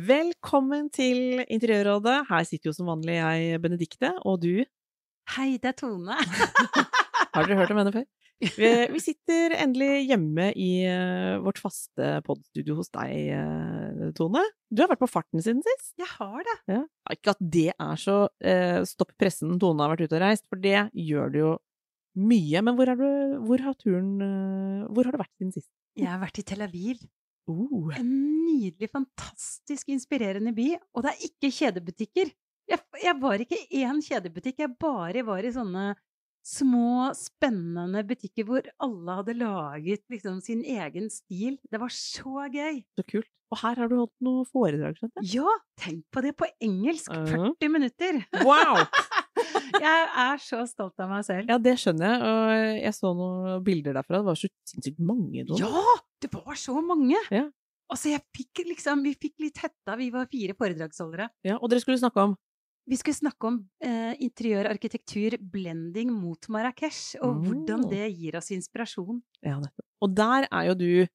Velkommen til Interiørrådet. Her sitter jo som vanlig jeg, Benedikte, og du. Hei, det er Tone. Har dere hørt om henne før? Vi, vi sitter endelig hjemme i eh, vårt faste podstudio hos deg, eh, Tone. Du har vært på farten siden sist. Jeg har det. Ja. Ikke at det er så eh, stopp pressen Tone har vært ute og reist, for det gjør du jo mye. Men hvor, du, hvor har turen eh, Hvor har du vært siden sist? Jeg har vært i Tel Aviv. Oh. En nydelig, fantastisk inspirerende by. Og det er ikke kjedebutikker. Jeg, jeg var ikke i én kjedebutikk, jeg bare var i sånne små, spennende butikker hvor alle hadde laget liksom sin egen stil. Det var så gøy. Så kult. Og her har du holdt noe foredrag, skjønte jeg. Ja, tenk på det på engelsk! Mhm. 40 minutter! Wow! Jeg er så stolt av meg selv. Ja, det skjønner jeg. Og jeg så noen bilder derfra. Det var så sinnssykt mange. Tone. Ja! Det var så mange! Ja. Altså, jeg fikk liksom, vi fikk litt hetta, vi var fire foredragsholdere. Ja, og dere skulle snakke om Vi skulle snakke om eh, interiør, arkitektur, blending mot Marrakech, og hvordan Oh. det gir oss inspirasjon. Ja, nettopp. Og der er jo du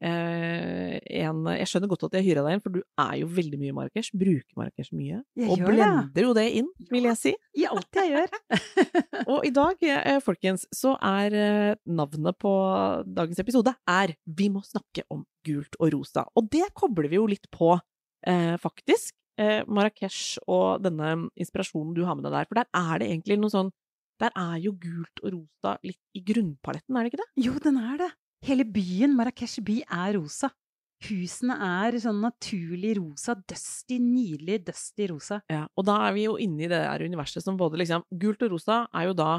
en Jeg skjønner godt at jeg hyra deg inn, for du er jo veldig mye i Marrakech. Bruker Marrakech mye. Jeg og blender jo det inn, vil jeg si. I alt jeg gjør. Og i dag, eh, folkens, så er eh, navnet på dagens episode er Vi må snakke om gult og rosa. Og det kobler vi jo litt på, eh, faktisk. Eh, Marrakech og denne inspirasjonen du har med deg der. For der er det egentlig noe sånn Der er jo gult og rosa litt i grunnpaletten, er det ikke det? Jo, den er det. Hele byen, Marrakech by, er rosa. Husene er sånn naturlig rosa. Dusty, nydelig dusty rosa. Ja, og da er vi jo inne i det der universet som både liksom Gult og rosa er jo da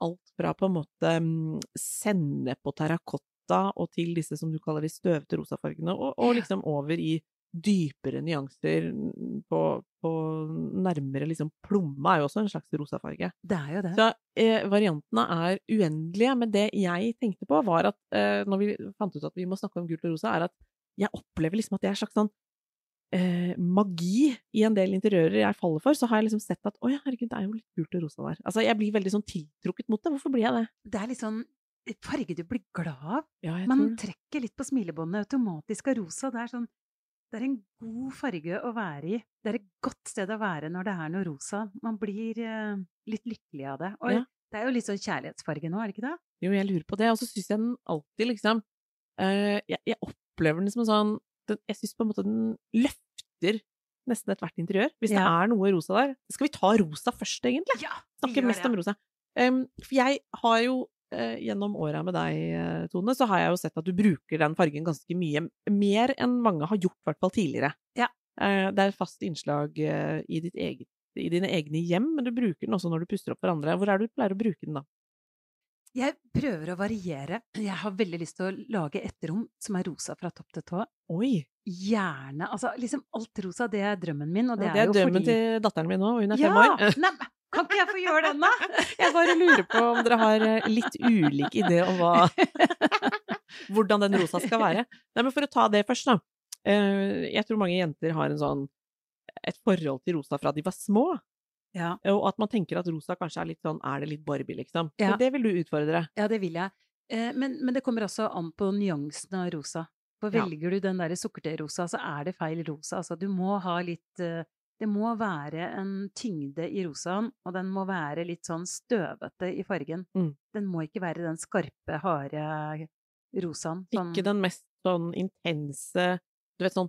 alt fra på en måte sende sennep og terrakotta og til disse som du kaller de støvete rosafargene, og, og liksom over i dypere nyanser på, på nærmere liksom Plomme er jo også en slags rosafarge. Det er jo det. Så eh, variantene er uendelige, men det jeg tenkte på var at eh, når vi fant ut at vi må snakke om gult og rosa, er at jeg opplever liksom at det er en slags sånn eh, magi i en del interiører jeg faller for, så har jeg liksom sett at å ja, herregud, det er jo litt gult og rosa der. Altså, jeg blir veldig sånn tiltrukket mot det. Hvorfor blir jeg det? Det er litt sånn farge du blir glad av. Ja, Man trekker litt på smilebåndet automatisk av rosa. Det er sånn Det er en god farge å være i. Det er et godt sted å være når det er noe rosa. Man blir eh, litt lykkelig av det. Og Ja. det er jo litt sånn kjærlighetsfarge nå, er det ikke det? Jo, jeg lurer på det. Og så syns jeg den alltid liksom uh, jeg, jeg opplever den som en sånn den, Jeg syns på en måte den løfter nesten ethvert interiør. Hvis det er noe rosa der. Skal vi ta rosa først, egentlig? Ja! Snakke mest om rosa. Um, for jeg har jo gjennom åra med deg, eh, Tone, så har jeg jo sett at du bruker den fargen ganske mye. Mer enn mange har gjort, i hvert fall tidligere. Ja. Eh, det er et fast innslag eh, i, ditt eget, i dine egne hjem, men du bruker den også når du puster opp for andre. Hvor er det du pleier å bruke den da? Jeg prøver å variere. Jeg har veldig lyst til å lage et rom som er rosa fra topp til tå. Oi! Gjerne. Altså liksom alt rosa, det er drømmen min, og det, Ja, det er jo drømmen til datteren min nå, og hun er Ja! fem år. Nei, kan ikke jeg få gjøre den, da? Jeg bare lurer på om dere har eh, litt ulik idé om hva Hvordan den rosa skal være. Nei, men for å ta det først, da. Eh, Jeg tror mange jenter har en sånn et forhold til rosa fra de var små, Ja. og at man tenker at rosa kanskje er litt sånn Er det litt Barbie, liksom? Ja. Men det vil du utfordre. Ja, det vil jeg. Eh, Men, men det kommer også an på nyansene av rosa. For Ja. velger du den derre sukkerterosa, så er det feil rosa. Altså, du må ha litt eh, Det må være en tyngde i rosaen, og den må være litt sånn støvete i fargen. Mm. Den må ikke være den skarpe, harde rosaen. Sånn, Ikke den mest sånn intense Du vet, sånn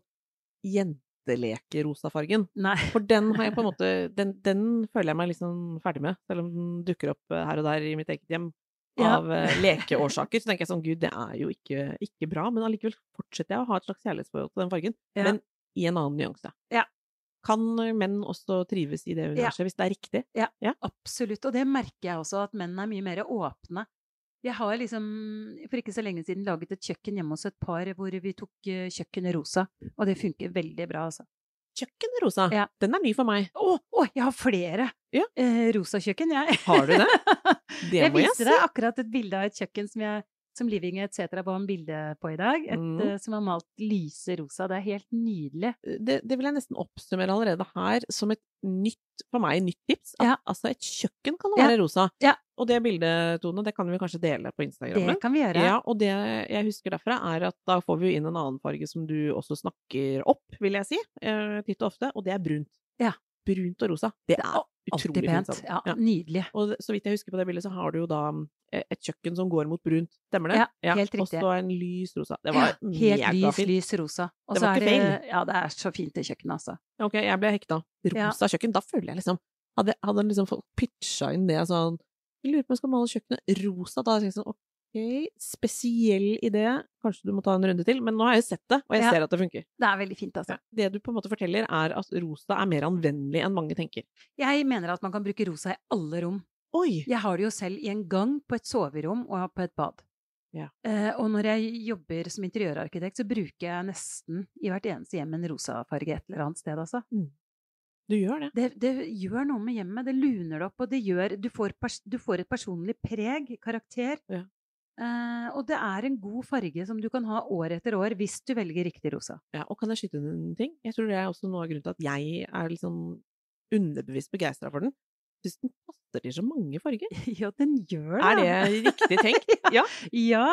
jentelekerosafargen. For den har jeg på en måte den, den føler jeg meg liksom ferdig med, selv om den dukker opp eh, her og der i mitt eget hjem. Ja. Av eh, lekeårsaker. Så tenker jeg sånn, gud, det er jo ikke, ikke bra, men allikevel fortsetter jeg å ha et slags kjærlighetsforhold til den fargen. Ja. Men i en annen nyanse. Ja. Kan menn også trives i det universet, hvis det er riktig? Ja, Absolutt. Og det merker jeg også, at menn er mye mer åpne. Jeg har liksom for ikke så lenge siden laget et kjøkken hjemme hos et par hvor vi tok eh, kjøkkenet rosa, og det funker veldig bra, altså. Kjøkkenrosa, Ja. den er ny for meg. Å, å, jeg har flere Ja. eh, rosa kjøkken, jeg. Har du det? Det jeg må jeg viste deg akkurat et bilde av et kjøkken som, jeg, som Living etc. ba om bilde på i dag. Et, Mm. eh, som er malt lyse rosa. Det er helt nydelig. det, det vil jeg nesten oppsummere allerede her som et nytt, for meg, nytt tips. At, Ja. Altså, et kjøkken kan Ja. være rosa. Ja. Og det bildet, Tone, det kan vi kanskje dele på Instagram. Det kan vi gjøre. Ja, og det jeg husker derfra, er at da får vi inn en annen farge som du også snakker opp, vil jeg si, eh, titt og ofte, og det er brunt. Ja. Brunt og rosa. Det Det er utrolig fint. Ja, Ja. Nydelig. Og så vidt jeg husker på det bildet, så har du jo da eh, et kjøkken som går mot brunt. Stemmer det? Ja, helt riktig. Og så en lys rosa. Det Ja, var helt lys, lys rosa. Og Det var ikke det, ja, det er så fint det kjøkkenet, altså. Ok, jeg ble hekta. Ja. Rosa kjøkken, da føler jeg liksom Hadde, hadde liksom folk pitcha inn det sånn Jeg lurer på om jeg skal male kjøkkenet rosa. Da hadde jeg tenkt sånn ok, spesiell idé, kanskje du må ta en runde til, men nå har jeg sett det, og jeg Ja. ser at det funker. Det er veldig fint, altså. Det du på en måte forteller, er at rosa er mer anvendelig enn mange tenker. Jeg mener at man kan bruke rosa i alle rom. Oi! Jeg har det jo selv i en gang, på et soverom og på et bad. Ja. Eh, og når jeg jobber som interiørarkitekt, så bruker jeg nesten i hvert eneste hjem en rosafarge et eller annet sted, altså. Du gjør det. Det, det gjør noe med hjemmet, det luner det opp, og det gjør Du får, du får et personlig preg, karakter. Ja. Eh, og det er en god farge som du kan ha år etter år, hvis du velger riktig rosa. Ja, og kan jeg skyte inn en ting? Jeg tror det er også noe av grunnen til at jeg er litt sånn underbevisst begeistra for den. Den passer til så mange farger. ja, den gjør det. Er det riktig tenkt? Ja. Ja,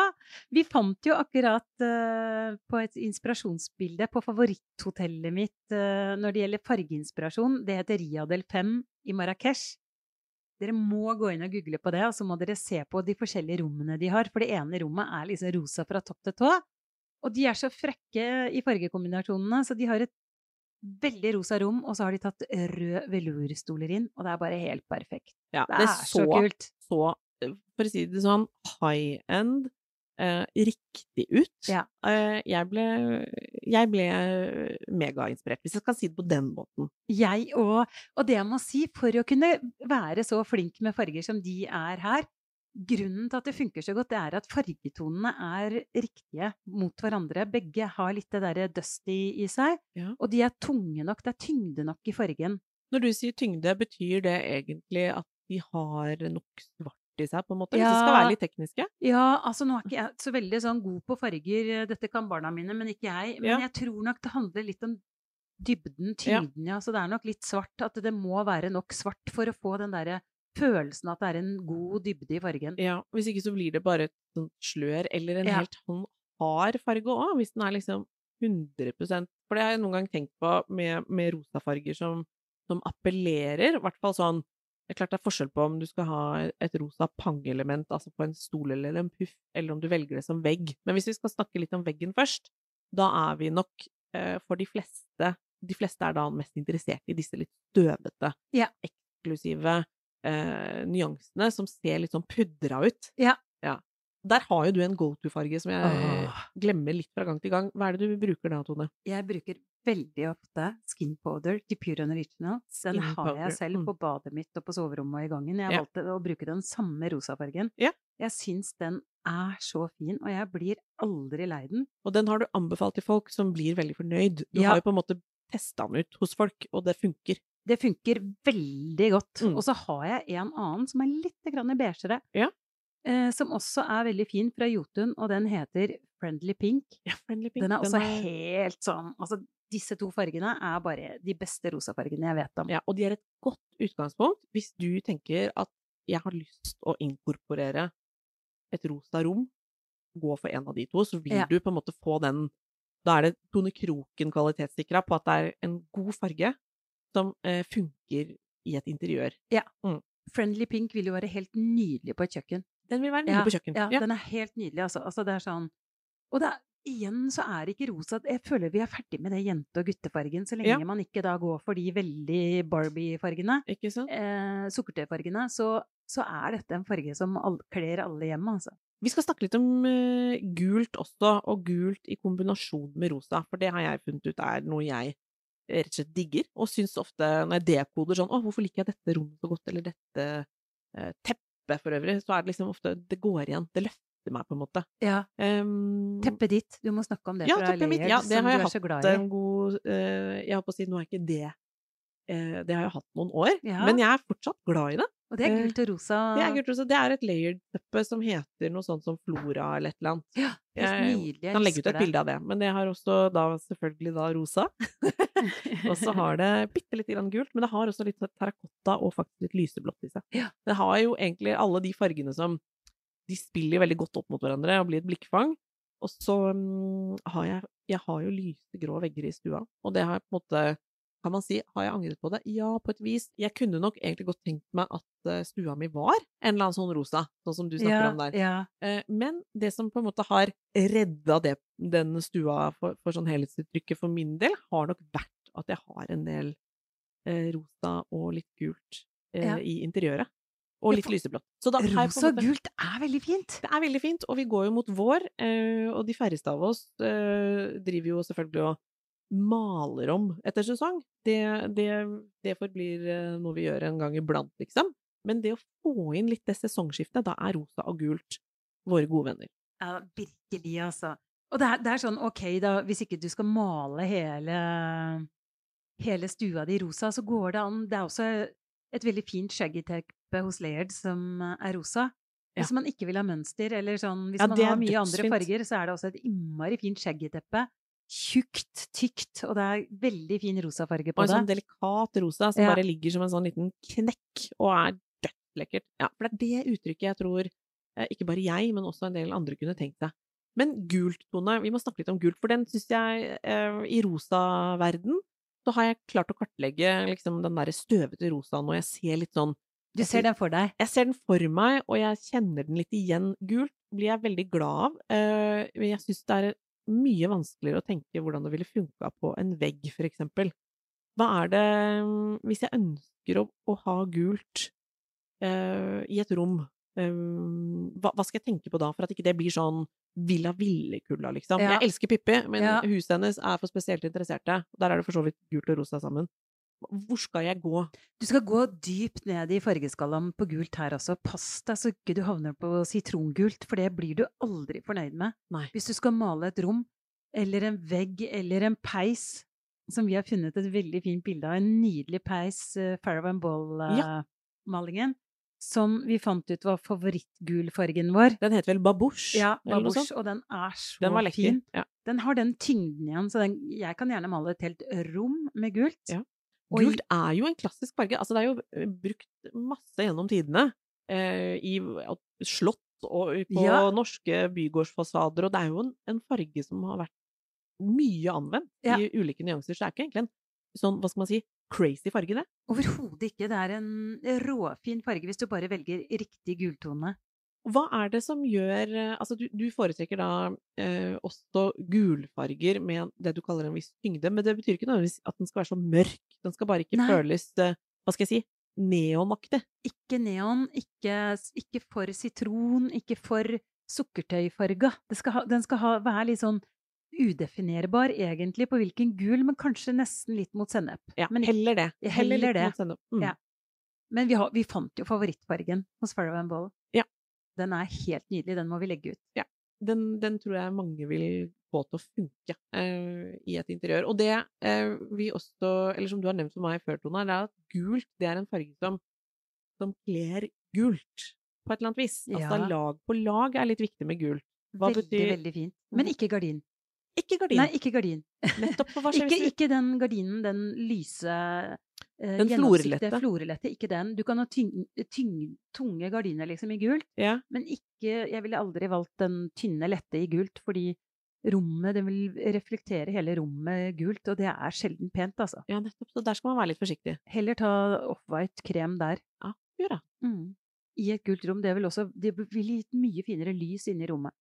vi fant jo akkurat uh, på et inspirasjonsbilde på favoritthotellet mitt uh, når det gjelder fargeinspirasjon. Det heter Riadel 5 i Marrakech. Dere må gå inn og google på det, og så må dere se på de forskjellige rommene de har. For det ene rommet er liksom rosa fra topp til tå. Og de er så frekke i fargekombinasjonene, så de har et veldig rosa rom, og så har de tatt rød velurstoler inn, og det er bare helt perfekt. ja Det er så kult. så, eh, for å si det sånn, high end, eh, riktig ut. Ja. Eh, jeg ble, jeg ble megainspirert, hvis jeg skal si det på den måten. Jeg òg. Og det jeg må si, for å kunne være så flink med farger som de er her Grunnen til at det funker så godt, det er at fargetonene er riktige mot hverandre. Begge har litt det derre dusty i seg, Ja. og de er tunge nok. Det er tyngde nok i fargen. Når du sier tyngde, betyr det egentlig at de har nok svart i seg, på en måte? Hvis Ja. det skal være litt tekniske? Ja, altså nå er ikke jeg så veldig sånn god på farger, dette kan barna mine, men ikke jeg. Men Ja. jeg tror nok det handler litt om dybden, Ja. ja. Så det er nok litt svart. At det må være nok svart for å få den derre følelsen at det er en god dybde i fargen. Ja, hvis ikke så blir det bare et slør, eller en Ja. helt sånn hard farge òg, hvis den er liksom 100 For det har jeg noen gang tenkt på med, med rosa farger som, som appellerer, i hvert fall sånn Det er klart det er forskjell på om du skal ha et rosa pangelement, altså på en stol eller en puff, eller om du velger det som vegg. Men hvis vi skal snakke litt om veggen først, da er vi nok eh, for de fleste De fleste er da mest interessert i disse litt støvete, Ja. eksklusive eh, nyansene som ser litt sånn pudra ut. Ja. ja. Der har jo du en go to-farge som jeg Åh. glemmer litt fra gang til gang. Hva er det du bruker da, Tone? Jeg bruker veldig ofte skin powder til Pure and Original. Den har jeg selv mm. på badet mitt og på soverommet og i gangen. Jeg Ja. valgte å bruke den samme rosafargen. Ja. Jeg syns den er så fin, og jeg blir aldri lei den. Og den har du anbefalt til folk som blir veldig fornøyd. Du Ja. har jo på en måte testa den ut hos folk, og det funker. Det funker veldig godt. Mm. Og så har jeg en annen som er litt grann beigere. Ja. Eh, som også er veldig fin fra Jotun, og den heter Friendly Pink. Ja, Friendly Pink. Den er også er- helt sånn Altså, disse to fargene er bare de beste rosafargene jeg vet om. Ja, og de er et godt utgangspunkt hvis du tenker at jeg har lyst å inkorporere et rosa rom, gå for en av de to, så vil Ja. du på en måte få den Da er det Tone Kroken kvalitetssikra på at det er en god farge som eh, funker i et interiør. Ja. Friendly Pink vil jo være helt nydelig på et kjøkken. Den vil være nydelig på kjøkken. Ja, den er helt nydelig, altså. altså det er sånn Og er, igjen så er det ikke rosa Jeg føler vi er ferdig med det jente- og guttefargen, så lenge Ja. man ikke da går for de veldig Barbie-fargene, Ikke sant? eh, sukkertøyfargene, så, så er dette en farge som all, kler alle hjemme, altså. Vi skal snakke litt om uh, gult også, og gult i kombinasjon med rosa, for det har jeg funnet ut er noe jeg rett og slett digger, og syns ofte når jeg dekoder sånn 'Å, hvorfor liker jeg dette rommet så godt?' eller 'dette eh, teppet', for øvrig, så er det liksom ofte Det går igjen. Det løfter meg, på en måte. Ja. Um, Teppet ditt. Du må snakke om det, ja, for det er teppet mitt. Ja, det som har du jeg er så hatt glad i. en god uh, Jeg holdt på å si, nå er ikke det Det har jeg hatt noen år, Ja. men jeg er fortsatt glad i det. Og det er Eh, gult og rosa. Det er, gult rosa. det er et layered teppe som heter noe sånt som Flora eller et eller annet. Ja, helt nydelig. Jeg kan legge ut et bilde av det. Men det har også da selvfølgelig da rosa. og så har det bitte litt grann gult, men det har også litt terrakotta og faktisk litt lyseblått i seg. Ja. Det har jo egentlig alle de fargene som De spiller veldig godt opp mot hverandre og blir et blikkfang. Og så um, har jeg Jeg har jo lysegrå vegger i stua, og det har jeg på en måte kan man si, har jeg angret på det? Ja, på et vis. Jeg kunne nok egentlig godt tenkt meg at eh, stua mi var en eller annen sånn rosa, sånn som du snakker ja, om der. Ja. Eh, Men det som på en måte har redda det, den stua for, for sånn helhetsuttrykket for min del, har nok vært at jeg har en del eh, rosa og litt gult eh, Ja. i interiøret. Og litt lyseblått. Rosa og gult er veldig fint. Det er veldig fint, og vi går jo mot vår, eh, og de færreste av oss eh, driver jo selvfølgelig og maler om etter sesong. Det, det, det forblir eh, noe vi gjør en gang iblant, liksom. Men det å få inn litt det sesongskiftet, da er rosa og gult våre gode venner. Ja, virkelig, altså. Og det er, det er sånn, ok, da, hvis ikke du skal male hele, hele stua di rosa, så går det an. Det er også et veldig fint shaggy-teppe hos Laird som er rosa. Ja. Hvis man ikke vil ha mønster, eller sånn Hvis Ja, man har mye andre farger, så er det også et innmari fint shaggy-teppe. Tjukt, tykt, og det er veldig fin rosafarge Og på en det. sånn delikat rosa som Ja. bare ligger som en sånn liten knekk, og er dødslekkert. Ja, for det er det uttrykket jeg tror eh, ikke bare jeg, men også en del andre kunne tenkt seg. Men gult, Tone, vi må snakke litt om gult, for den syns jeg eh, i rosaverden så har jeg klart å kartlegge liksom den derre støvete rosaen, og jeg ser litt sånn Du ser den for deg. Jeg ser den for meg, og jeg kjenner den litt igjen. Gult blir jeg veldig glad av. Eh, jeg syns det er mye vanskeligere å tenke hvordan det ville funka på en vegg, for eksempel. Hva er det mm, Hvis jeg ønsker å, å ha gult uh, i et rom, eh, hva, hva skal jeg tenke på da, for at ikke det blir sånn Villa Villekulla, liksom? Ja. Jeg elsker Pippi, men Ja. huset hennes er for spesielt interesserte. Der er det for så vidt gult og rosa sammen. Hvor skal jeg gå? Du skal gå dypt ned i fargeskalaen på gult her også. Pass deg så ikke du havner på sitrongult, for det blir du aldri fornøyd med. Nei. Hvis du skal male et rom, eller en vegg, eller en peis, som vi har funnet et veldig fint bilde av, en nydelig peis, uh, Farrow and Ball-malingen, som vi fant ut var favorittgulfargen vår. Den heter vel babouche? Ja, babouche, og den er så Den fin. Ja. Den har den tyngden igjen, så den, jeg kan gjerne male et helt rom med gult. Ja. Gult er jo en klassisk farge. Altså, det er jo eh, brukt masse gjennom tidene. Eh, I slott og på Ja. norske bygårdsfasader, og det er jo en, en farge som har vært mye anvendt Ja. i ulike nyanser. Så det er ikke egentlig en sånn, hva skal man si, crazy farge, det. Overhodet ikke. Det er en råfin farge hvis du bare velger riktig gultone. Hva er det som gjør eh, Altså, du, du foretrekker da eh, også gulfarger med det du kaller en viss tyngde, men det betyr ikke nødvendigvis at den skal være så mørk. Den skal bare ikke Nei. føles, eh, hva skal jeg si, neonaktig. Ikke neon, ikke, ikke for sitron, ikke for sukkertøyfarga. Det skal ha, den skal ha, være litt sånn udefinerbar egentlig på hvilken gul, men kanskje nesten litt mot sennep. Ja, men, heller det. Heller heller det. Mm. Ja. men vi, har, vi fant jo favorittfargen hos Farrow and Ball. Ja. Den er helt nydelig, den må vi legge ut. Den, den tror jeg mange vil få til å funke uh, i et interiør. Og det uh, vi også, eller som du har nevnt for meg før, Tone, er at gult det er en farge som, som kler gult på et eller annet vis. Altså Ja. lag på lag er litt viktig med gult. Hva veldig, betyr- veldig fint. Men ikke gardin. Ikke gardin. Nei, ikke gardin. Nettopp. For hva skjer Ikke, ikke den gardinen, den lyse Den gjennomsiktige florlette. florlette. Ikke den. Du kan ha tyng, tyng, tunge gardiner liksom i gult, Ja. men ikke Jeg ville aldri valgt den tynne, lette i gult, fordi rommet Den vil reflektere hele rommet gult, og det er sjelden pent, altså. ja, nettopp. Så der skal man være litt forsiktig. Heller ta off-white krem der. Ja, gjør det. Mm. I et gult rom. Det vil også Det vil gi mye finere lys inne i rommet.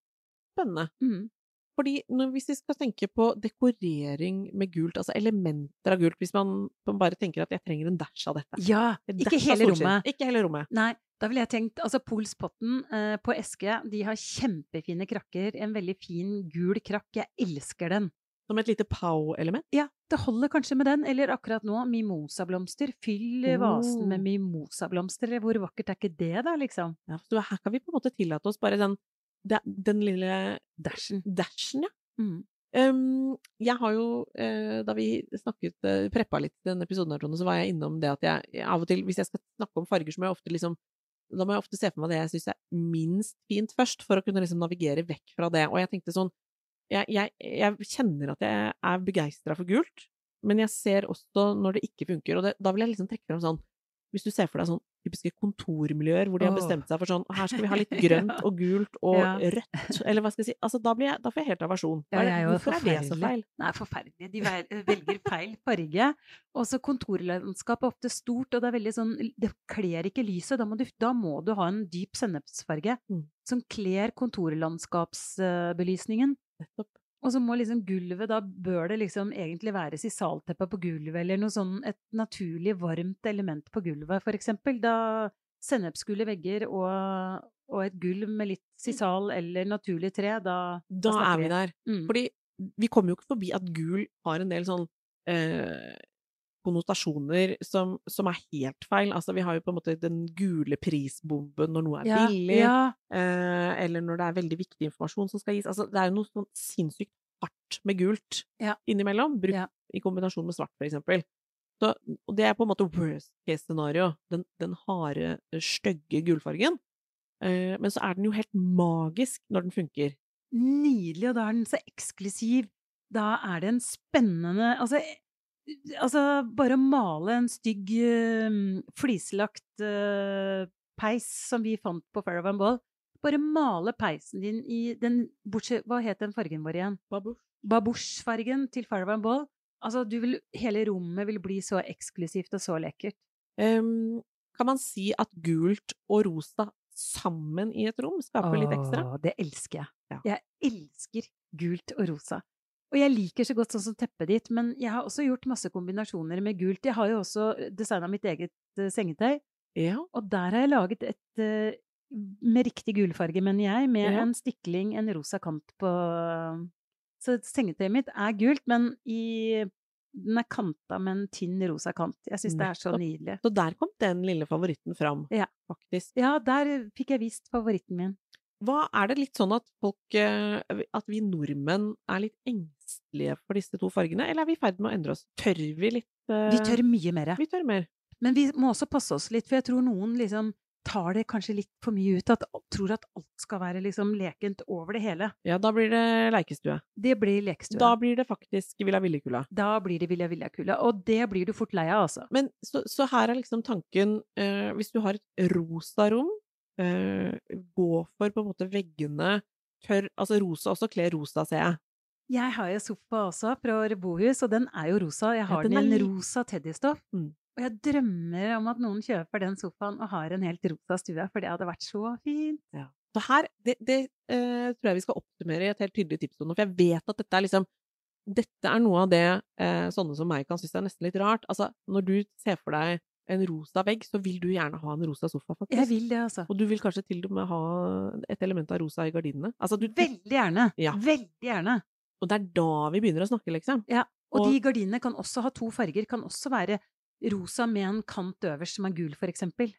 Spennende. Mm. Fordi når, hvis vi skal tenke på dekorering med gult, altså elementer av gult, hvis man bare tenker at jeg trenger en dash av dette Ja! Ikke hele rommet. Ikke hele rommet. Nei, da ville jeg tenkt Altså, Polspotten eh, på Eske, de har kjempefine krakker. En veldig fin gul krakk. Jeg elsker den. Som et lite pow-element? Ja, det holder kanskje med den, eller akkurat nå mimosablomster. Fyll oh. vasen med Oh. mimosablomster, hvor vakkert er ikke det da, liksom? Ja, så her kan vi på en måte tillate oss bare den, den, den lille Dashen. dashen, ja. Mm. Um, jeg har jo, uh, da vi snakket, uh, preppa litt denne episoden her, så var jeg innom det at jeg, av og til, hvis jeg skal snakke om farger, så må jeg ofte liksom da må jeg ofte se for meg det jeg syns er minst fint først, for å kunne liksom navigere vekk fra det. Og jeg tenkte sånn Jeg, jeg, jeg kjenner at jeg er begeistra for gult, men jeg ser også når det ikke funker. Og det, da vil jeg liksom trekke frem sånn Hvis du ser for deg sånn typiske kontormiljøer hvor de har bestemt seg for sånn Her skal vi ha litt grønt og gult og Ja. rødt, eller hva skal jeg si Altså, da, blir jeg, da får jeg helt aversjon. Ja, jeg Hvorfor er det så feil? Nei, forferdelig. De velger feil farge. Og så kontorlandskapet er ofte stort, og det er veldig sånn Det kler ikke lyset. Da må du, da må du ha en dyp sennepsfarge Mm. som kler kontorlandskapsbelysningen. Nettopp. Og så må liksom gulvet, da bør det liksom egentlig være sisalteppe på gulvet, eller noe sånn et naturlig varmt element på gulvet, for eksempel. Da sennepsgule vegger og, og et gulv med litt sisal eller naturlig tre, da, Da snakker er vi der. Mm. Fordi vi kommer jo ikke forbi at gul har en del sånn eh, konnotasjoner som, som er helt feil. Altså, vi har jo på en måte den gule prisbomben når noe er Ja, billig, ja. eh, eller når det er veldig viktig informasjon som skal gis. Altså, det er jo noe sånn sinnssykt hardt med gult Ja. innimellom, brukt i kombinasjon med svart, for eksempel. Så, og det er på en måte worst case scenario, den, den harde, stygge gulfargen. Eh, men så er den jo helt magisk når den funker. Nydelig, og da er den så eksklusiv. Da er det en spennende Altså, altså bare male en stygg fliselagt flislagt eh, peis som vi fant på Fairhaven Ball Bare male peisen din i den bortsett, Hva het den fargen vår igjen? Babouche-fargen til Fairhaven Ball. Altså, du vil, hele rommet vil bli så eksklusivt og så lekkert. Um, kan man si at gult og rosa sammen i et rom skaper litt ekstra? Åh, det elsker jeg. Ja. Jeg elsker gult og rosa. Og jeg liker så godt sånn som teppet ditt, men jeg har også gjort masse kombinasjoner med gult. Jeg har jo også designa mitt eget uh, sengetøy, Ja. og der har jeg laget et uh, med riktig gulfarge, mener jeg, med Ja. en stikling, en rosa kant på Så sengetøyet mitt er gult, men i den er kanta med en tynn rosa kant. Jeg syns det er så nydelig. Så der kom den lille favoritten fram, Ja. faktisk. Ja, der fikk jeg vist favoritten min. Hva er det litt sånn at folk eh, At vi nordmenn er litt engstelige for disse to fargene, eller er vi i ferd med å endre oss? Tør vi litt? uh... Vi tør mye mer. Vi tør mer. Men vi må også passe oss litt, for jeg tror noen liksom tar det kanskje litt for mye ut. At tror at alt skal være liksom lekent over det hele. Ja, da blir det leikestue. Det blir lekestue. Da blir det faktisk Villa Villekula. Da blir det Villa Vilja-kula. Og det blir du fort lei av, altså. Men så, så her er liksom tanken eh, Hvis du har et rosa rom, eh, gå for på en måte veggene tørr Altså rosa også kler rosa, ser jeg. Jeg har jo sofa også fra Rebohus, bohus, og den er jo rosa. Jeg har den den i en rosa teddystoff. Mm. Og jeg drømmer om at noen kjøper den sofaen og har en helt rosa stue, for det hadde vært så fint. Så her, det, det eh, tror jeg vi skal oppsummere i et helt tydelig tips, for jeg vet at dette er liksom Dette er noe av det eh, sånne som meg kan synes er nesten litt rart. Altså, når du ser for deg en rosa vegg, så vil du gjerne ha en rosa sofa, faktisk. Jeg vil det, altså. Og du vil kanskje til og med ha et element av rosa i gardinene. Altså, du, Veldig gjerne. Ja. Veldig gjerne. Og det er da vi begynner å snakke, liksom. Og, Og- de gardinene kan også ha to farger. Kan også være rosa med en kant øverst som er gul, for eksempel.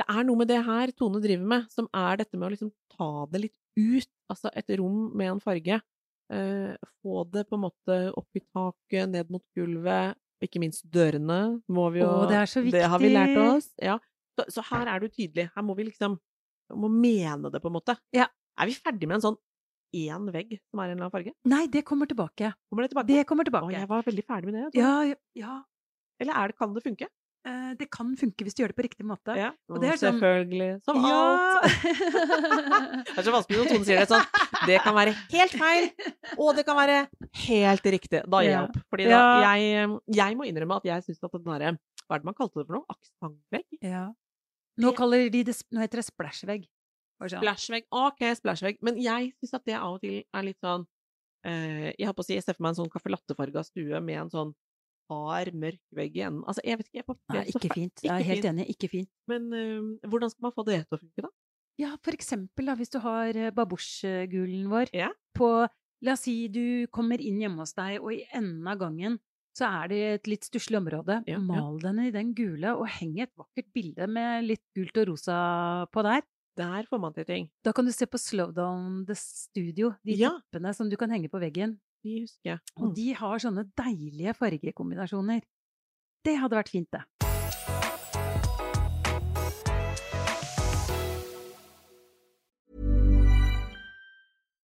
Det er noe med det her Tone driver med, som er dette med å liksom ta det litt ut. Altså et rom med en farge. Eh, få det på en måte opp i taket, ned mot gulvet. Ikke minst dørene må vi jo Å, det er så viktig! Det har vi lært oss. Ja. Så, så her er du tydelig. Her må vi liksom må mene det, på en måte. Ja. Er vi ferdig med en sånn én vegg som er en eller annen farge? Nei, det kommer tilbake. Kommer det tilbake? Det kommer tilbake. Å, jeg var veldig ferdig med det. Ja, ja, ja. Eller er det, kan det funke? Eh, det kan funke hvis du gjør det på riktig måte. Ja. Og det er sånn- Selvfølgelig. Som alt. Det er så vanskelig når Tone sier det sånn. Det kan være helt feil, og det kan være helt riktig. Da gir jeg opp. Fordi da, jeg, jeg må innrømme at jeg syns at den derre Hva er det man kalte det for noe? Aksentvegg? ja. Nå de det Nå heter det splashvegg. Sånn. Splashvegg. Ok, splashvegg. Men jeg syns at det av og til er litt sånn eh, Jeg har på å si, jeg ser for meg en sånn caffè latte-farga stue med en sånn hard, mørk vegg i enden. Altså, jeg vet ikke. Jeg Nei, ikke fint. Jeg er helt fint. enig. Ikke fint. Men eh, hvordan skal man få det til å funke, da? Ja, for eksempel da, hvis du har eh, vår Ja. på La oss si du kommer inn hjemme hos deg, og i enden av gangen så er det et litt stusslig område. Ja, ja. Mal den i den gule, og heng et vakkert bilde med litt gult og rosa på der. Der får man til ting. Da kan du se på Slowdown The Studio, de Ja. teppene som du kan henge på veggen. De husker jeg. Og de har sånne deilige fargekombinasjoner. Det hadde vært fint, det.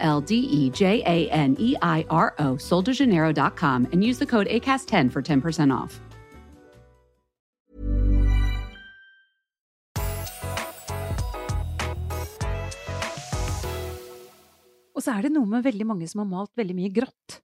L D E J A N E I R O, soldejaneiro.com, and use the code ACAST10 for 10% off. Og så er det noe med veldig mange som har malt veldig mye grått.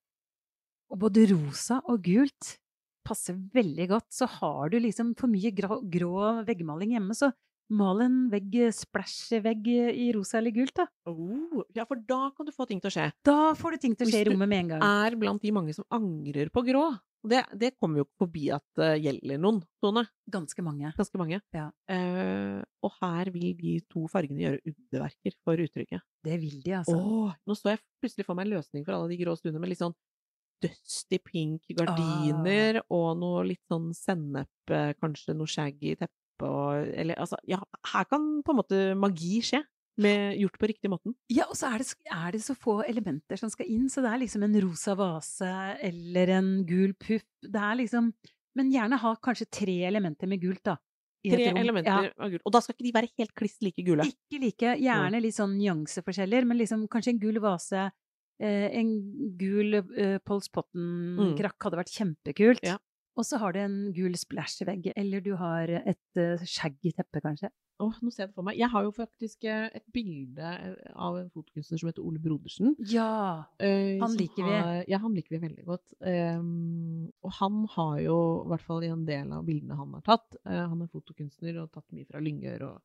Og både rosa og gult passer veldig godt. Så har du liksom for mye grå, grå veggmaling hjemme, så mal en vegg, splæsjevegg i rosa eller gult, da. Oh, ja, for da kan du få ting til å skje. Da får du ting til å skje i rommet med en gang. Hvis du Er blant de mange som angrer på grå. Og Det, det kommer jo ikke forbi at det gjelder noen, Tone. Ganske mange. Ganske mange. Ja. Uh, og her vil de to fargene gjøre underverker for uttrykket. Det vil de, altså. Åh, nå så jeg plutselig for meg en løsning for alle de grå stundene med litt sånn dusty pink Ah. gardiner og noe litt sånn sennep, eh, kanskje noe shaggy teppe og Eller altså, ja, her kan på en måte magi skje. Med, gjort på riktig måten. Ja, og så er det, er det så få elementer som skal inn, så det er liksom en rosa vase eller en gul puff. Det er liksom Men gjerne ha kanskje tre elementer med gult, da. Tre elementer Ja. av gult. Og da skal ikke de være helt kliss like gule. Ikke like. Gjerne litt sånn nyanseforskjeller, men liksom kanskje en gul vase. Eh, en gul eh, Pols Potten-krakk hadde vært kjempekult. Ja. Og så har du en gul splash-vegg, eller du har et uh, i teppet, kanskje. Åh, nå ser jeg det for meg. Jeg har jo faktisk eh, et bilde eh, av en fotokunstner som heter Ole Brodersen. Ja! Han liker vi. har- Ja, han liker vi veldig godt. Um, og han har jo, i hvert fall i en del av bildene han har tatt uh, Han er fotokunstner og tatt mye fra Lyngør og,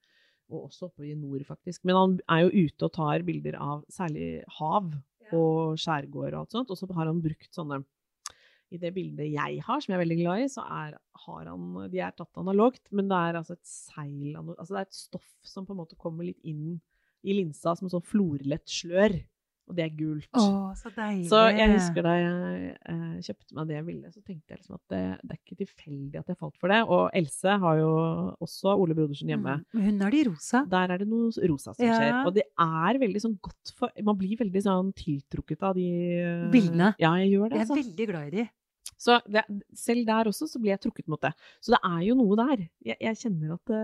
og også oppe i nord, faktisk. Men han er jo ute og tar bilder av særlig hav og skjærgård og alt sånt. Og så har han brukt sånne i det bildet jeg har, som jeg er veldig glad i, så er, har han De er tatt analogt, men det er altså et seil Altså det er et stoff som på en måte kommer litt inn i linsa som en sånn florlett slør. Og det er gult. Å, så deilig! Så jeg husker da jeg eh, kjøpte meg det bildet, så tenkte jeg liksom at det, det er ikke tilfeldig at jeg falt for det. Og Else har jo også Ole Brodersen hjemme. Mm, hun har de rosa. Der er det noe rosa som Ja. skjer. Og det er veldig sånn godt for Man blir veldig sånn tiltrukket av de eh, Bildene. Ja, jeg gjør det. Jeg er Altså. veldig glad i de. Så det, selv der også så blir jeg trukket mot det. Så det er jo noe der. Jeg, jeg kjenner at det,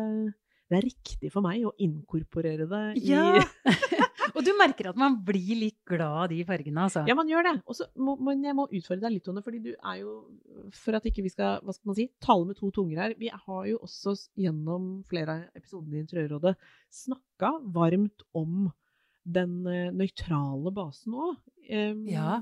det er riktig for meg å inkorporere det i Ja! og du merker at man blir litt glad av de fargene, altså. Ja, man gjør det. Og så må, men jeg må utfordre deg litt, Tone, fordi du er jo For at ikke vi skal hva skal man si, tale med to tunger her. Vi har jo også gjennom flere av episodene i Interiørrådet snakka varmt om den eh, nøytrale basen òg. Ja.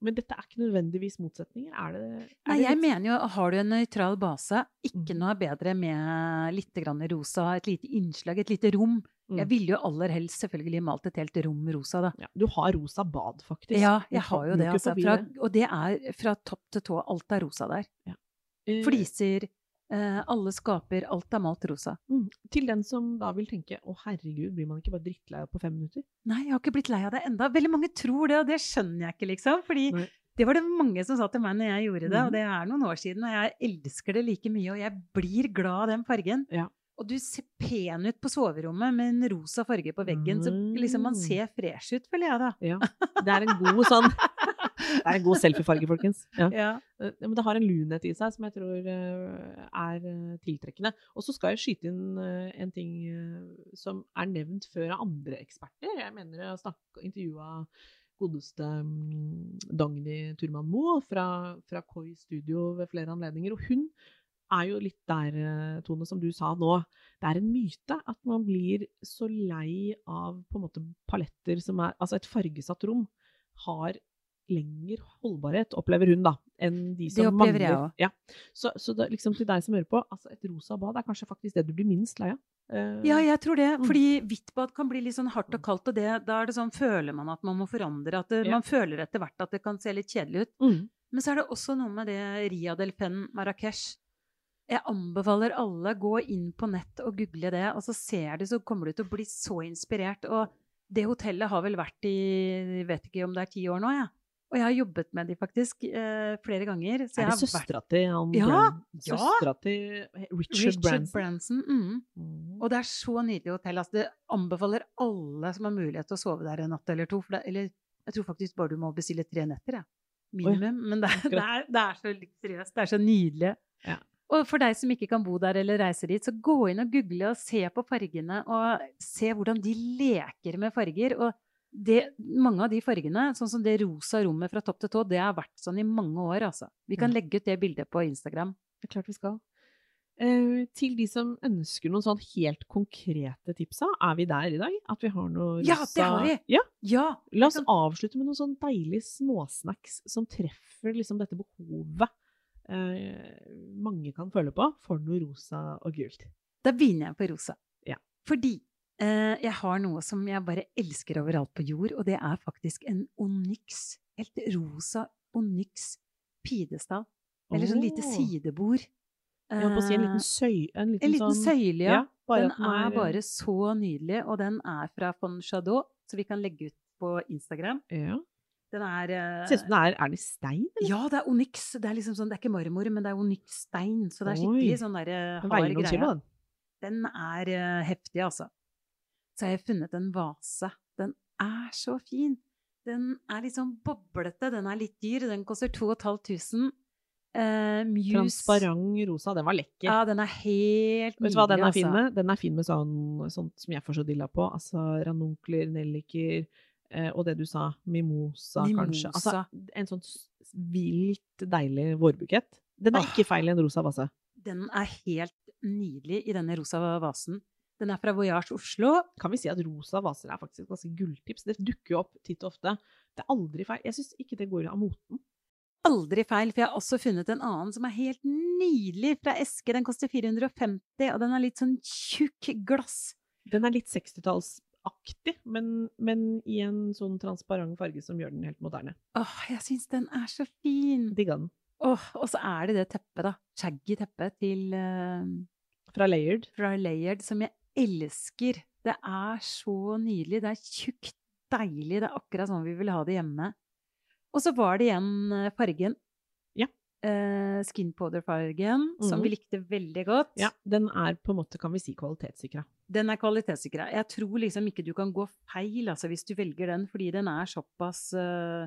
Men dette er ikke nødvendigvis motsetninger. Er det, er Nei, jeg litt- mener jo, har du en nøytral base, ikke noe noe bedre med litt grann rosa, et lite innslag, et lite rom. Mm. Jeg ville jo aller helst selvfølgelig malt et helt rom rosa, da. ja, Du har rosa bad, faktisk. Ja, jeg har jo det, altså. Fra, og det er fra topp til tå. Alt er rosa der. Eh, Fliser, eh, alle skaper, alt er malt rosa. mm. Til den som da vil tenke å herregud, blir man ikke bare drittlei av på fem minutter? Nei, jeg har ikke blitt lei av det enda. Veldig mange tror det, og det skjønner jeg ikke, liksom. Fordi Nei. det var det mange som sa til meg når jeg gjorde det, mm. og det er noen år siden, og jeg elsker det like mye, og jeg blir glad av den fargen. Ja. Og du ser pen ut på soverommet med en rosa farge på veggen, så liksom man Mm. ser fresh ut, føler jeg da. Ja. Det er en god sånn Det er en god selfiefarge, folkens. Ja. Ja. Eh, Men det har en lunhet i seg som jeg tror eh, er eh, tiltrekkende. Og så skal jeg skyte inn en ting som er nevnt før av andre eksperter. Jeg mener jeg har intervjua godeste mm, Dagny Turman Moe fra, fra Koi Studio ved flere anledninger. Og hun er jo litt der, Tone, som du sa nå. Det er en myte at man blir så lei av på en måte paletter som er Altså et fargesatt rom har lengre holdbarhet, opplever hun, da, enn de som Det opplever jeg mangler. også. Ja. Så, så det, liksom til deg som hører på, altså et rosa bad er kanskje faktisk det du blir minst lei av. Eh, Ja, jeg tror det. Mm. Fordi hvitt bad kan bli litt sånn hardt og kaldt, og det, da er det sånn, føler man at man må forandre. At det, Ja. Man føler etter hvert at det kan se litt kjedelig ut. mm. Men så er det også noe med det Ria del Pen Marrakech. Jeg anbefaler alle gå inn på nett og google det, og så ser du, så kommer du til å bli så inspirert. Og det hotellet har vel vært i vet ikke om det er ti år nå, jeg. Og jeg har jobbet med de faktisk eh, flere ganger. Så Er det søstera vært til han Ja, ja. Søstera til Richard, Richard Branson? Branson. Mm. Mm. Og det er så nydelig hotell. Altså, det anbefaler alle som har mulighet til å sove der en natt eller to. For det, eller jeg tror faktisk bare du må bestille tre netter, jeg. Minimum. Men det, det, er, det er så luksuriøst. Det er så nydelig. Ja. Og for deg som ikke kan bo der eller reise dit, så gå inn og google og se på fargene, og se hvordan de leker med farger. Og det, mange av de fargene, sånn som det rosa rommet fra topp til tå, det har vært sånn i mange år, altså. Vi kan legge ut det bildet på Instagram. Det er klart vi skal. Uh, til de som ønsker noen sånn helt konkrete tips, er vi der i dag? At vi har noe Ja, det har vi! Ja, Ja! La oss kan- avslutte med noen sånn deilige småsnacks som treffer liksom dette behovet uh, mange kan føle på for noe rosa og gult. Da begynner jeg på rosa. Ja. Fordi jeg har noe som jeg bare elsker overalt på jord, og det er faktisk en onyx. Helt rosa onyx pidestall. Eller sånn lite sidebord. Jeg holdt på å si en liten søyle. søy... En liten, en liten sånn, søyle, ja. den er er- bare så nydelig, og den er fra von Chadeau, så vi kan legge ut på Instagram. Ja. Den er eh, Ser ut som det er Er det stein? eller? Ja, det er onyx. Det er liksom sånn, det er ikke marmor, men det er onyx-stein. Så det er skikkelig Oi. sånn der eh, Den hard greie. den. Den er eh, heftig, altså. Så har jeg funnet en vase. Den er så fin. Den er litt sånn boblete. Den er litt dyr. Den koster 2500. Uh, Muse Transparent rosa. Den var lekker. Ja, den er helt Vet du hva den er fin altså. med? Den er fin med sånn, sånt som jeg får så dilla på. Altså ranunkler, nelliker, uh, og det du sa, mimosa, kanskje. Altså en sånn vilt deilig vårbukett. Den er oh. ikke feil i en rosa vase. Den er helt nydelig i denne rosa vasen. Den er fra Voyage Oslo. Kan vi si at rosa vaser er faktisk ganske gulltips? Det dukker jo opp titt og ofte. Det er aldri feil. Jeg syns ikke det går av moten. Aldri feil, for jeg har også funnet en annen som er helt nydelig fra eske. Den koster 450, og den er litt sånn tjukk glass. Den er litt 60-tallsaktig, men, men i en sånn transparent farge som gjør den helt moderne. Åh, jeg syns den er så fin! Digga den. Åh, og så er det det teppet, da. Shaggy teppet til uh Fra Layered. fra Layered, som jeg elsker. Det er så nydelig. Det er tjukt, deilig. Det er akkurat sånn vi vil ha det hjemme. Og så var det igjen eh, fargen. Ja. Eh, skin powder-fargen, som Mhm. vi likte veldig godt. Ja, den er på en måte, kan vi si, kvalitetssikra. Den er kvalitetssikra. Jeg tror liksom ikke du kan gå feil altså, hvis du velger den, fordi den er såpass uh...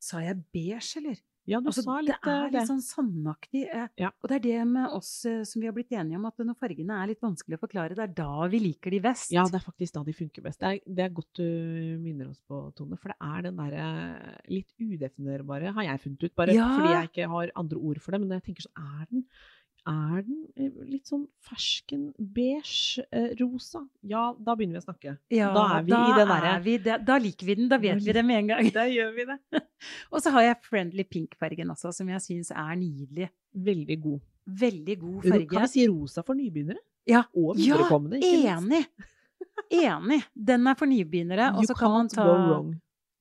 Sa jeg beige, eller? Ja, du Altså, sa litt det er eh, litt sånn sandaktig. eh, Ja. Og det er det med oss eh, som vi har blitt enige om, at når fargene er litt vanskelig å forklare, det er da vi liker de best. Ja, det er faktisk da de funker best. Det er, det er godt du minner oss på, Tone. For det er den derre litt udefinerbare, har jeg funnet ut. Bare Ja. fordi jeg ikke har andre ord for det. Men jeg tenker sånn, er den, er den eh, litt sånn fersken beige eh, rosa? Ja, da begynner vi å snakke. Ja, da er vi da i det derre er. Da liker vi den, da vet Da vi det med en gang. Da gjør vi det. Og så har jeg Friendly Pink-fargen også, som jeg syns er nydelig. Veldig god. Veldig god farge. Kan vi si rosa for nybegynnere? Ja. Og Ja. Enig! Enig. Den er for nybegynnere. Og You så kan man ta.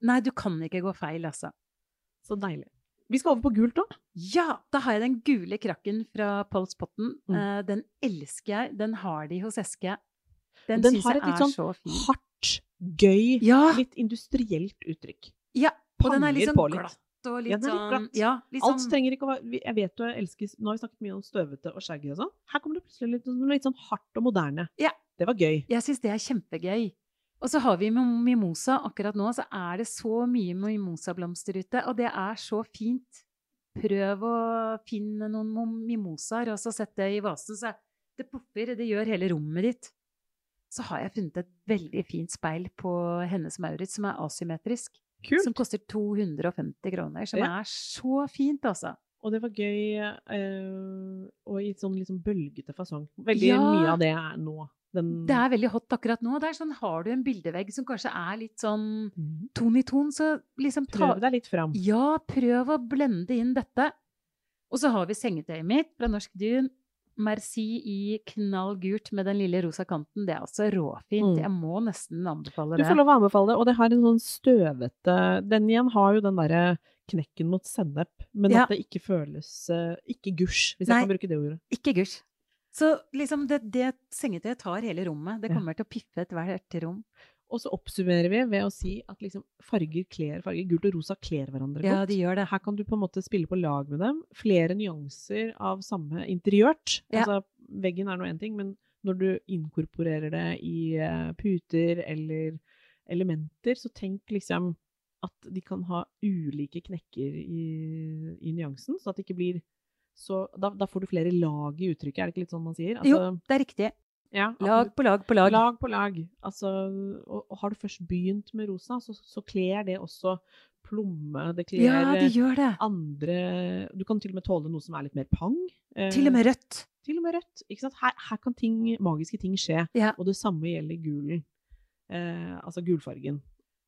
Nei, du kan ikke gå feil, altså. Så deilig. Vi skal over på gult òg. Ja! Da har jeg den gule krakken fra Pols Potten. Mm. Uh, den elsker jeg. Den har de hos Eske. Den, Den syns har jeg et litt er sånn så fin. hardt, gøy, Ja! litt industrielt uttrykk. ja. Og den er litt sånn litt. glatt og litt Ja, den er litt sånn glatt. Ja, litt Alt sånn trenger ikke å være Jeg vet du elsker Nå har vi snakket mye om støvete og shaggy og sånn. Her kommer det plutselig litt, sånn- litt sånn hardt og moderne. Ja. Det var gøy. Jeg syns det er kjempegøy. Og så har vi mim- mimosa. Akkurat nå så er det så mye mimosablomster ute, og det er så fint. Prøv å finne noen mo- mimosaer, og så sett det i vasen. Så det popper. Det gjør hele rommet ditt. Så har jeg funnet et veldig fint speil på Hennes Maurits som er asymmetrisk. Kult. Som koster 250 kroner. Som Ja. er så fint, altså. Og det var gøy, øh, og i sånn liksom bølgete fasong. Veldig Ja. mye av det er nå. Den Det er veldig hot akkurat nå. Det er sånn, Har du en bildevegg som kanskje er litt sånn Mhm. ton i ton, så liksom ta Prøv deg litt fram. Ja, prøv å blende inn dette. Og så har vi sengetøyet mitt fra Norsk Dun. Merci i knallgult med den lille rosa kanten. Det er altså råfint. Mm. Jeg må nesten anbefale det. Du får lov å anbefale det, og det har en sånn støvete Den igjen har jo den derre knekken mot sennep, men Ja. at det ikke føles eh, Ikke gusj, hvis Nei. jeg kan bruke det ordet. Ikke gusj. Så liksom det, det sengetøyet tar hele rommet. Det Ja. kommer til å piffe ethvert rom. Og så oppsummerer vi ved å si at liksom farger kler farger. Gult og rosa kler hverandre godt. Ja, de gjør det. Her kan du på en måte spille på lag med dem. Flere nyanser av samme interiørt. Ja. Altså, veggen er nå én ting, men når du inkorporerer det i eh, puter eller elementer, så tenk liksom at de kan ha ulike knekker i, i nyansen, så at det ikke blir så da, da får du flere lag i uttrykket, er det ikke litt sånn man sier? Jo, Altså, det er riktig. ja, Lag på lag på lag. Lag på lag. Altså, og, og har du først begynt med rosa, så, så kler det også plomme. Det kler Ja, de eh, gjør det. andre Du kan til og med tåle noe som er litt mer pang. eh, Til og med rødt. til og med rødt. Ikke sant? Her, her kan ting, magiske ting skje. Ja. Og det samme gjelder gulen. Eh, altså gulfargen.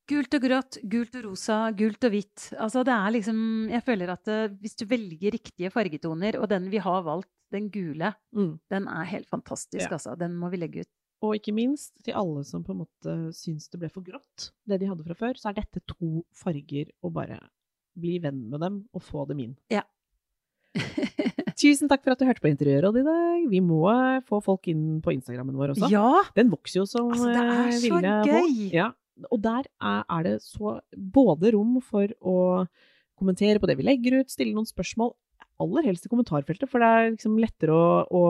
Gult og grått, gult og rosa, gult og hvitt. Altså det er liksom Jeg føler at det, hvis du velger riktige fargetoner, og den vi har valgt, den gule, Mm. den er helt fantastisk, Ja. altså. Den må vi legge ut. Og ikke minst til alle som på en måte syns det ble for grått, det de hadde fra før, så er dette to farger å bare bli venn med dem og få dem inn. Ja. Tusen takk for at du hørte på Interiørrådet i dag. Vi må eh, få folk inn på Instagrammen vår også. Ja! Den vokser jo som Altså, det er eh, så ville gøy! Ja. Og der er, det så både rom for å kommentere på det vi legger ut, stille noen spørsmål, aller helst i kommentarfeltet, for det er liksom lettere å, å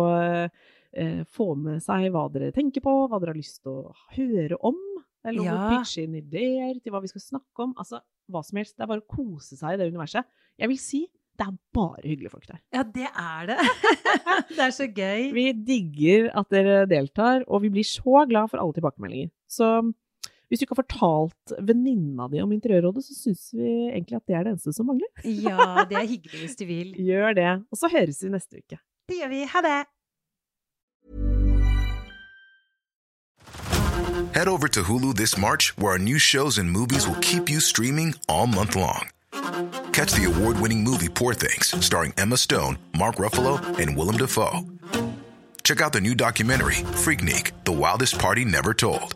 eh, få med seg hva dere tenker på, hva dere har lyst til å høre om. Eller er å Ja. pitche inn ideer til hva vi skal snakke om. Altså, hva som helst. Det er bare å kose seg i det universet. Jeg vil si, det er bare hyggelige folk der. Ja, det er det. det er så gøy. Vi digger at dere deltar, og vi blir så glad for alle tilbakemeldinger. Så hvis du ikke har fortalt venninna di om Interiørrådet, så syns vi egentlig at det er det eneste som mangler. Ja, det er hyggelig hvis du vil. Gjør det. Og så høres vi neste uke. Det gjør vi. Ha det! Head over to Hulu this March, where our new shows and movies will keep you streaming all month long. Catch the award winning movie Poor Things, starring Emma Stone, Mark Ruffalo, and Willem Dafoe. Check out the new documentary, Freaknik The Wildest Party Never Told,